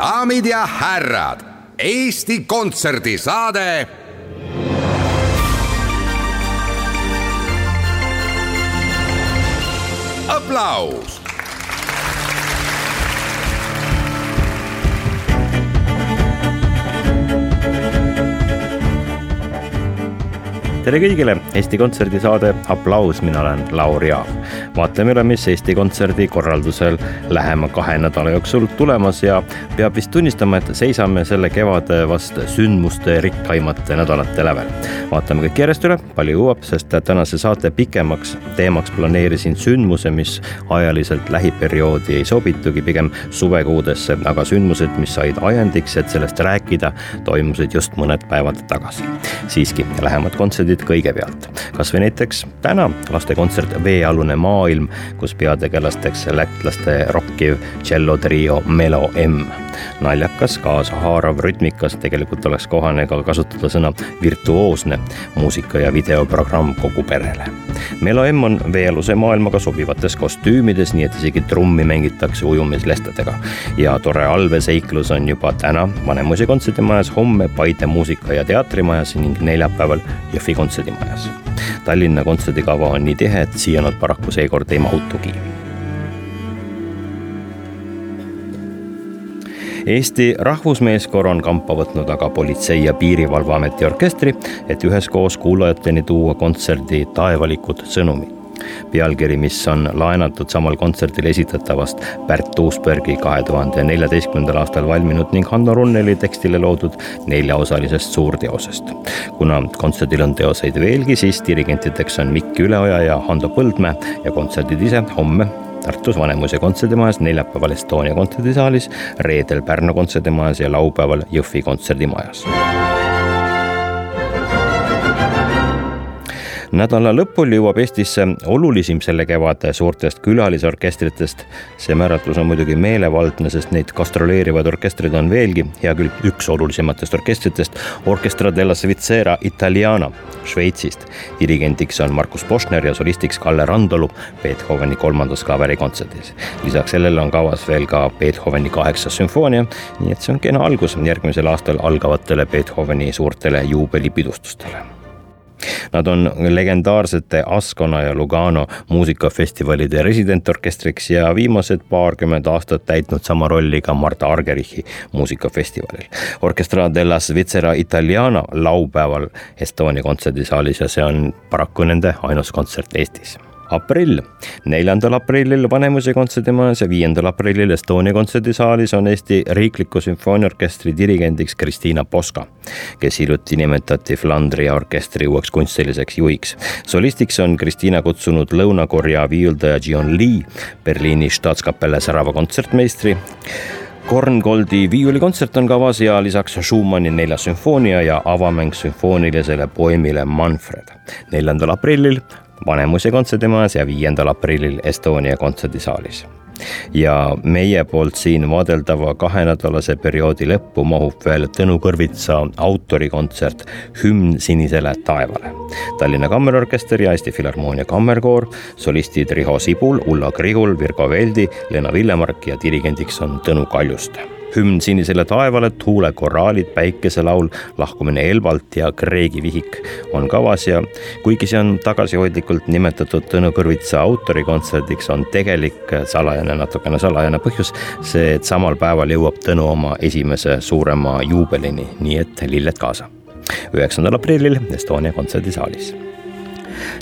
daamid ja härrad, Eesti Kontserdi saade. aplaus tere kõigile, Eesti Kontserdi saade Applaus, mina olen Laur Jaav. Vaatame üle, mis Eesti Kontserdi korraldusel lähema kahe nädala jooksul tulemas ja peab vist tunnistama, et seisame selle kevade vast sündmuste rikkaimate nädalate lävel. vaatame kõik järjest üle, palju jõuab, sest tänase saate pikemaks teemaks planeerisin sündmuse, mis ajaliselt lähiperioodi ei sobitugi, pigem suvekuudesse, aga sündmused, mis said ajendiks, et sellest rääkida, toimusid just mõned päevad tagasi. siiski, lähemad kontserdid kõigepealt. kasvõi näiteks täna lastekontsert Veealune maailm, kus peategelasteks lätlaste rokkiv tšellotrio Melo M. naljakas, kaasahaarav, rütmikas, tegelikult oleks kohane ka kasutada sõna virtuoosne muusika ja videoprogramm kogu perele. Melo M on veealuse maailmaga sobivates kostüümides, nii et isegi trummi mängitakse ujumislestadega. ja tore allveeseiklus on juba täna Vanemuise kontserdimajas, homme Paide muusika- ja teatrimajas ning neljapäeval Jõhvi kontserdimajas. Tallinna kontserdikava on nii tihe, et siia nad paraku seekord ei mahutugi. Eesti Rahvusmeeskoor on kampa võtnud aga Politsei- ja Piirivalveameti orkestri, et üheskoos kuulajateni tuua kontserdi taevalikud sõnumid pealkiri, mis on laenatud samal kontserdil esitatavast Pärt Uusbergi kahe tuhande neljateistkümnendal aastal valminud ning Hanno Runneli tekstile loodud neljaosalisest suurteosest. kuna kontserdil on teoseid veelgi, siis dirigentideks on Mikk Üleoja ja Hando Põldmäe ja kontserdid ise homme Tartus Vanemuise kontserdimajas, neljapäeval Estonia kontserdisaalis, reedel Pärnu kontserdimajas ja laupäeval Jõhvi kontserdimajas nädala lõpul jõuab Eestisse olulisim selle kevade suurtest külalisorkestritest. see määratlus on muidugi meelevaldne, sest neid gastroleerivaid orkestreid on veelgi, hea küll, üks olulisematest orkestritest, Orchestra della Svizzera Italiana Šveitsist. dirigendiks on Markus Posner ja solistiks Kalle Randalu Beethoveni kolmandas klaverikontserdis. lisaks sellele on kavas veel ka Beethoveni kaheksas sümfoonia, nii et see on kena algus järgmisel aastal algavatele Beethoveni suurtele juubelipidustustele Nad on legendaarsete Ascona ja Lugano muusikafestivalide residentorkestriks ja viimased paarkümmend aastat täitnud sama rolli ka Marta Argerichi muusikafestivalil. Orchestra della Svizzera Italiana laupäeval Estonia kontserdisaalis ja see on paraku nende ainus kontsert Eestis aprill. neljandal aprillil Vanemuise kontserdimajas ja viiendal aprillil Estonia kontserdisaalis on Eesti Riikliku Sümfooniaorkestri dirigendiks Kristiina Poska, kes hiljuti nimetati Flandria orkestri uueks kunstiliseks juhiks. solistiks on Kristiina kutsunud Lõuna-Korea viiuldaja Gion Lee, Berliini Staatskapelle särava kontsertmeistri Korngoldi viiulikontsert on kavas ja lisaks Schumanni neljas sümfoonia ja avamäng sümfoonilisele poemile Manfred. neljandal aprillil Vanemuise kontserdimajas ja viiendal aprillil Estonia kontserdisaalis. ja meie poolt siin vaadeldava kahenädalase perioodi lõppu mahub veel Tõnu Kõrvitsa autorikontsert Hümn sinisele taevale. Tallinna Kammerorkester ja Eesti Filharmoonia Kammerkoor, solistid Riho Sibul, Ulla Krihul, Virgo Veldi, Lena Villemark ja dirigendiks on Tõnu Kaljuste hümn sinisele taevale, tuulekoraalid, päikeselaul, lahkumine Elvalt ja Kreegi vihik on kavas ja kuigi see on tagasihoidlikult nimetatud Tõnu Kõrvitsa autorikontserdiks, on tegelik salajane, natukene salajane põhjus see, et samal päeval jõuab Tõnu oma esimese suurema juubelini, nii et lilled kaasa. üheksandal aprillil Estonia kontserdisaalis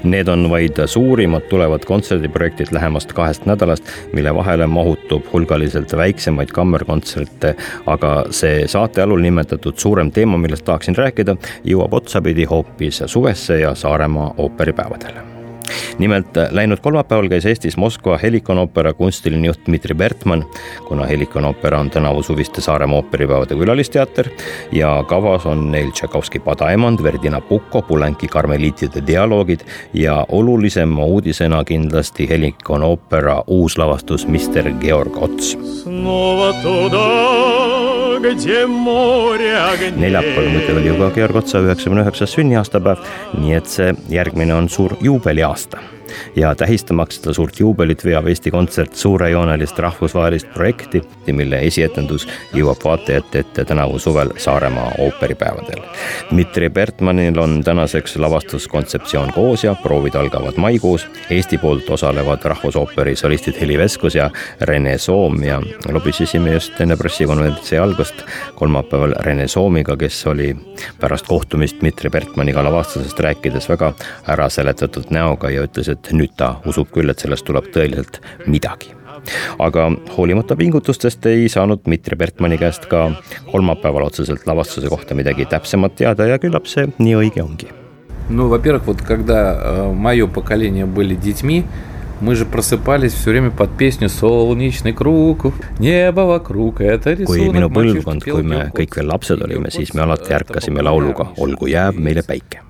Need on vaid suurimad tulevad kontserdiprojektid lähemast kahest nädalast, mille vahele mahutub hulgaliselt väiksemaid kammerkontserte, aga see saate alul nimetatud suurem teema, millest tahaksin rääkida, jõuab otsapidi hoopis suvesse ja Saaremaa ooperipäevadele nimelt läinud kolmapäeval käis Eestis Moskva Helikon oopera kunstiline juht Dmitri Bertmann, kuna Helikon oopera on tänavu suviste Saaremaa ooperipäevade külalisteater ja kavas on neil Tšaikovski Padaemand, Verdi Nabucco, Pulenki karmeliitide dialoogid ja olulisema uudisena kindlasti Helikon oopera uus lavastus Mister Georg Ots neljapäeval muidu oli ju ka Georg Otsa üheksakümne üheksas sünniaastapäev, nii et see järgmine on suur juubeliaasta ja tähistamaks seda suurt juubelit veab Eesti Kontsert suurejoonelist rahvusvahelist projekti, mille esietendus jõuab vaatajate ette tänavu suvel Saaremaa ooperipäevadel. Dmitri Bertmanil on tänaseks lavastuskontseptsioon koos ja proovid algavad maikuus. Eesti poolt osalevad Rahvusooperi solistid Heli Veskus ja Rene Soom ja lobisesime just enne pressikonverentsi algust kolmapäeval Rene Soomiga, kes oli pärast kohtumist Dmitri Bertmaniga lavastusest rääkides väga äraseletatud näoga ja ütles, et et nüüd ta usub küll, et sellest tuleb tõeliselt midagi aga hoolimata pingutustest ei saanud Dmitri Bertmani käest ka kolmapäeval otseselt lavastuse kohta midagi täpsemat teada ja küllap see nii õige ongi. no, во-первых, вот когда э, мое поколение были детьми, Мы же просыпались все время под pieсню Солнечный kruuk, небо вокруг, это kui minu põlvkond, kui me kõik veel lapsed olime, siis me alati ärkasime lauluga Olgu jääb meile päike.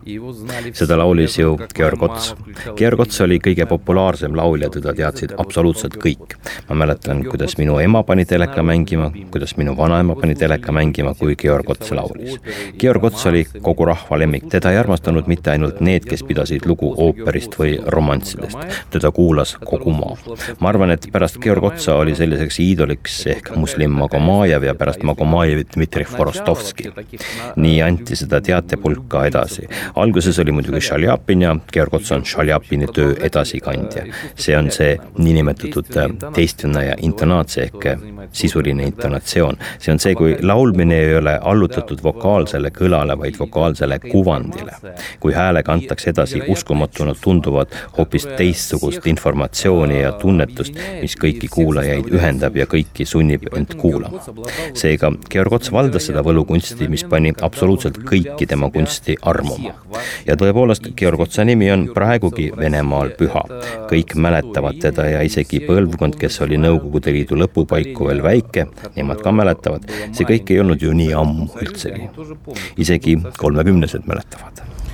seda laulis ju Georg Ots. Georg Ots oli kõige populaarsem laulja, teda teadsid absoluutselt kõik. ma mäletan, kuidas minu ema pani teleka mängima, kuidas minu vanaema pani teleka mängima, kui Georg Ots laulis. Georg Ots oli kogu rahva lemmik, teda ei armastanud mitte ainult need, kes pidasid lugu ooperist või romanssidest, teda kuulati kuulas kogu maa. ma arvan, et pärast Georg Otsa oli selliseks iidoliks ehk Muslim Magomajev ja pärast Magomajevit Dmitri Forostovski. nii anti seda teatepulka edasi. alguses oli muidugi Šaljapin ja Georg Ots on Šaljapini töö edasikandja. see on see niinimetatud teistvenaja intonaatsia ehk sisuline intonatsioon. see on see, kui laulmine ei ole allutatud vokaalsele kõlale, vaid vokaalsele kuvandile. kui häälega antakse edasi uskumatuna tunduvat hoopis teistsugust informatsiooni informatsiooni ja tunnetust, mis kõiki kuulajaid ühendab ja kõiki sunnib end kuulama. seega Georg Ots valdas seda võlukunsti, mis pani absoluutselt kõiki tema kunsti armuma. ja tõepoolest, Georg Otsa nimi on praegugi Venemaal püha. kõik mäletavad teda ja isegi põlvkond, kes oli Nõukogude Liidu lõpupaiku veel väike, nemad ka mäletavad. see kõik ei olnud ju nii ammu üldsegi. isegi kolmekümnesed mäletavad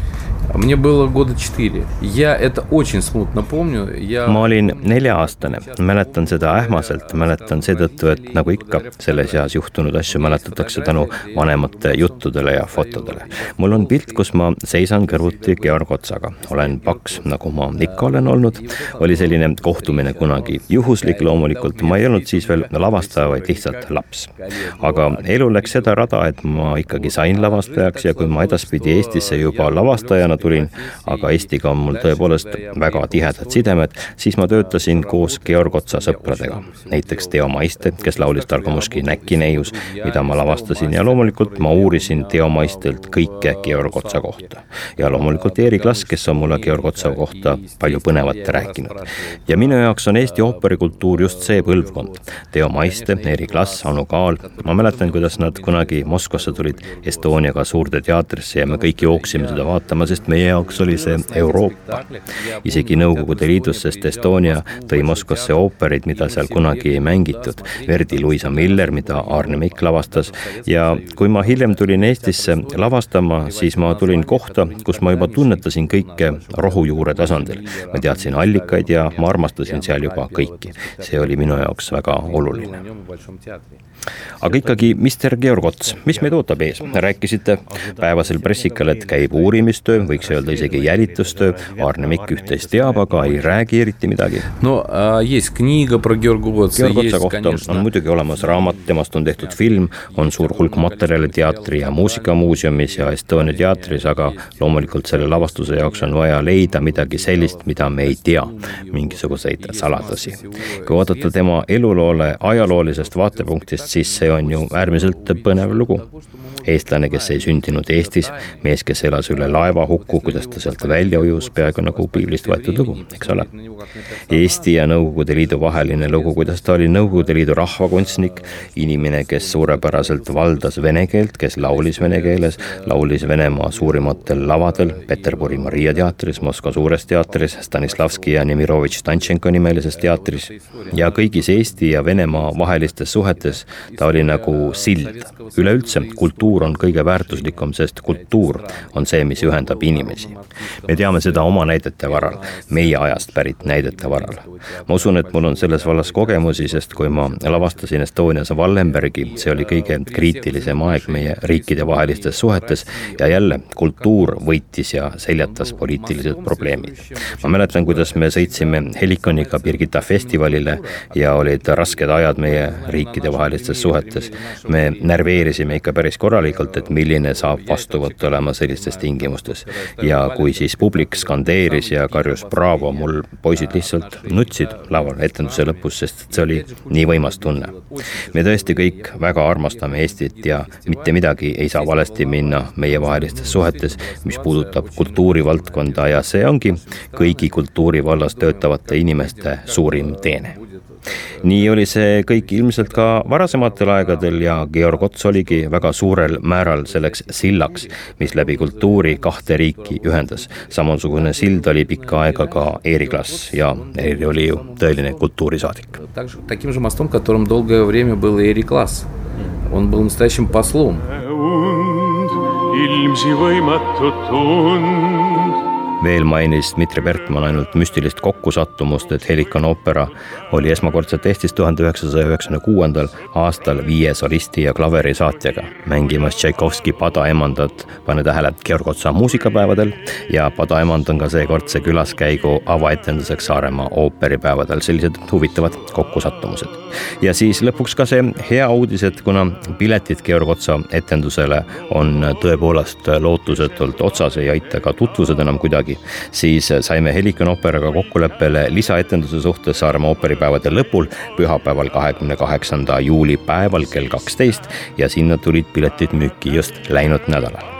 Мне было года 4. Я это очень smutно помню. Я... ma olin nelja-aastane, mäletan seda ähmaselt, mäletan seetõttu, et nagu ikka selles eas juhtunud asju mäletatakse tänu vanemate juttudele ja fotodele. mul on pilt, kus ma seisan kõrvuti Georg Otsaga, olen paks, nagu ma ikka olen olnud. oli selline kohtumine kunagi juhuslik loomulikult, ma ei olnud siis veel lavastaja, vaid lihtsalt laps. aga elu läks seda rada, et ma ikkagi sain lavastajaks ja kui ma edaspidi Eestisse juba lavastajana õpetajana tulin, aga Eestiga on mul tõepoolest väga tihedad sidemed, siis ma töötasin koos Georg Otsa sõpradega. näiteks Teo Maiste, kes laulis Targamuski Näkkineius, mida ma lavastasin ja loomulikult ma uurisin Teo Maistelt kõike Georg Otsa kohta. ja loomulikult Erik Lass, kes on mulle Georg Otsa kohta palju põnevat rääkinud. ja minu jaoks on Eesti ooperikultuur just see põlvkond. Teo Maiste, Erik Lass, Anu Kaal, ma mäletan, kuidas nad kunagi Moskvasse tulid Estoniaga suurde teatrisse ja me kõik jooksime seda vaatama, sest sest meie jaoks oli see Euroopa. isegi Nõukogude Liidus, sest Estonia tõi Moskvasse ooperid, mida seal kunagi ei mängitud. Verdi Luisa Miller, mida Arne Mikk lavastas ja kui ma hiljem tulin Eestisse lavastama, siis ma tulin kohta, kus ma juba tunnetasin kõike rohujuure tasandil. ma teadsin allikaid ja ma armastasin seal juba kõiki. see oli minu jaoks väga oluline aga ikkagi, Mister Georg Ots, mis meid ootab ees? rääkisite päevasel pressikal, et käib uurimistöö, võiks öelda isegi jälitustöö, Arnemik üht-teist teab, aga ei räägi eriti midagi. no äh, есть книга про Георгу Готса. Георg Otsa kohta on muidugi olemas raamat, temast on tehtud film, on suur hulk materjale teatri ja muusikamuuseumis ja Estonia teatris, aga loomulikult selle lavastuse jaoks on vaja leida midagi sellist, mida me ei tea, mingisuguseid saladusi. kui vaadata tema eluloole ajaloolisest vaatepunktist, siis see on ju äärmiselt põnev lugu. eestlane, kes ei sündinud Eestis, mees, kes elas üle laeva hukka, laevahukku, kuidas ta sealt välja ujus, peaaegu nagu piiblist võetud lugu, eks ole. Eesti ja Nõukogude Liidu vaheline lugu, kuidas ta oli Nõukogude Liidu rahvakunstnik, inimene, kes suurepäraselt valdas vene keelt, kes laulis vene keeles, laulis Venemaa suurimatel lavadel, Peterburi Maria teatris, Moskva suures teatris, Stanislavski ja Nemirovitš Tantšenko nimelises teatris ja kõigis Eesti ja Venemaa vahelistes suhetes ta oli nagu sild. üleüldse kultuur on kõige väärtuslikum, sest kultuur on see, mis ühendab inimesi. Me teame seda oma näidete varal, meie ajast pärit näidete varal. ma usun, et mul on selles vallas kogemusi, sest kui ma lavastasin Estonias Wallenbergi, see oli kõige kriitilisem aeg meie riikidevahelistes suhetes ja jälle kultuur võitis ja seljatas poliitilised probleemid. ma mäletan, kuidas me sõitsime Helikoniga Birgitta festivalile ja olid rasked ajad meie riikidevahelistes suhetes. me närveerisime ikka päris korralikult, et milline saab vastuvõtt olema sellistes tingimustes. Ja kui siis publik skandeeris ja karjus braavo, mul poisid lihtsalt nutsid laval etenduse lõpus, sest see oli nii võimas tunne. me tõesti kõik väga armastame Eestit ja mitte midagi ei saa valesti minna meievahelistes suhetes, mis puudutab kultuurivaldkonda ja see ongi kõigi kultuuri vallas töötavate inimeste suurim teene nii oli see kõik ilmselt ka varasematel aegadel ja Georg Ots oligi väga suurel määral selleks sillaks, mis läbi kultuuri kahte riiki ühendas. samasugune sild oli pikka aega ka Eeri Klass ja Eeri oli ju tõeline kultuurisaadik. Таким же мостом, которым долгое время был Эри Класс. Он был настоящим послом. Äh, ilmsi võimatu tund veel mainis Dmitri Bertmann ainult müstilist kokkusattumust, et Helikon oopera oli esmakordselt Eestis tuhande üheksasaja üheksakümne kuuendal aastal viie solisti ja klaverisaatjaga, mängimas Tšaikovski padaemandat, pane tähele, Georg Otsa muusikapäevadel ja padaemand on ka seekordse külaskäigu avaetenduseks Saaremaa ooperipäevadel, sellised huvitavad kokkusattumused. ja siis lõpuks ka see hea uudis, et kuna piletid Georg Otsa etendusele on tõepoolest lootusetult otsas, ei aita ka tutvused enam kuidagi, midagi, siis saime Helikon ooperaga kokkuleppele lisaetenduse suhtes Saaremaa ooperipäevade lõpul, pühapäeval, kahekümne kaheksanda juuli päeval kell kaksteist ja sinna tulid piletid müüki just läinud nädalal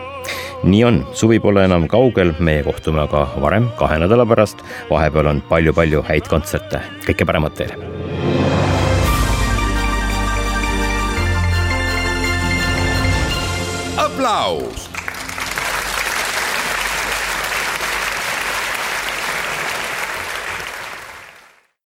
nii on, suvi pole enam kaugel, meie kohtume aga varem, kahe nädala pärast. vahepeal on palju-palju häid kontserte, kõike paremat teile. aplaus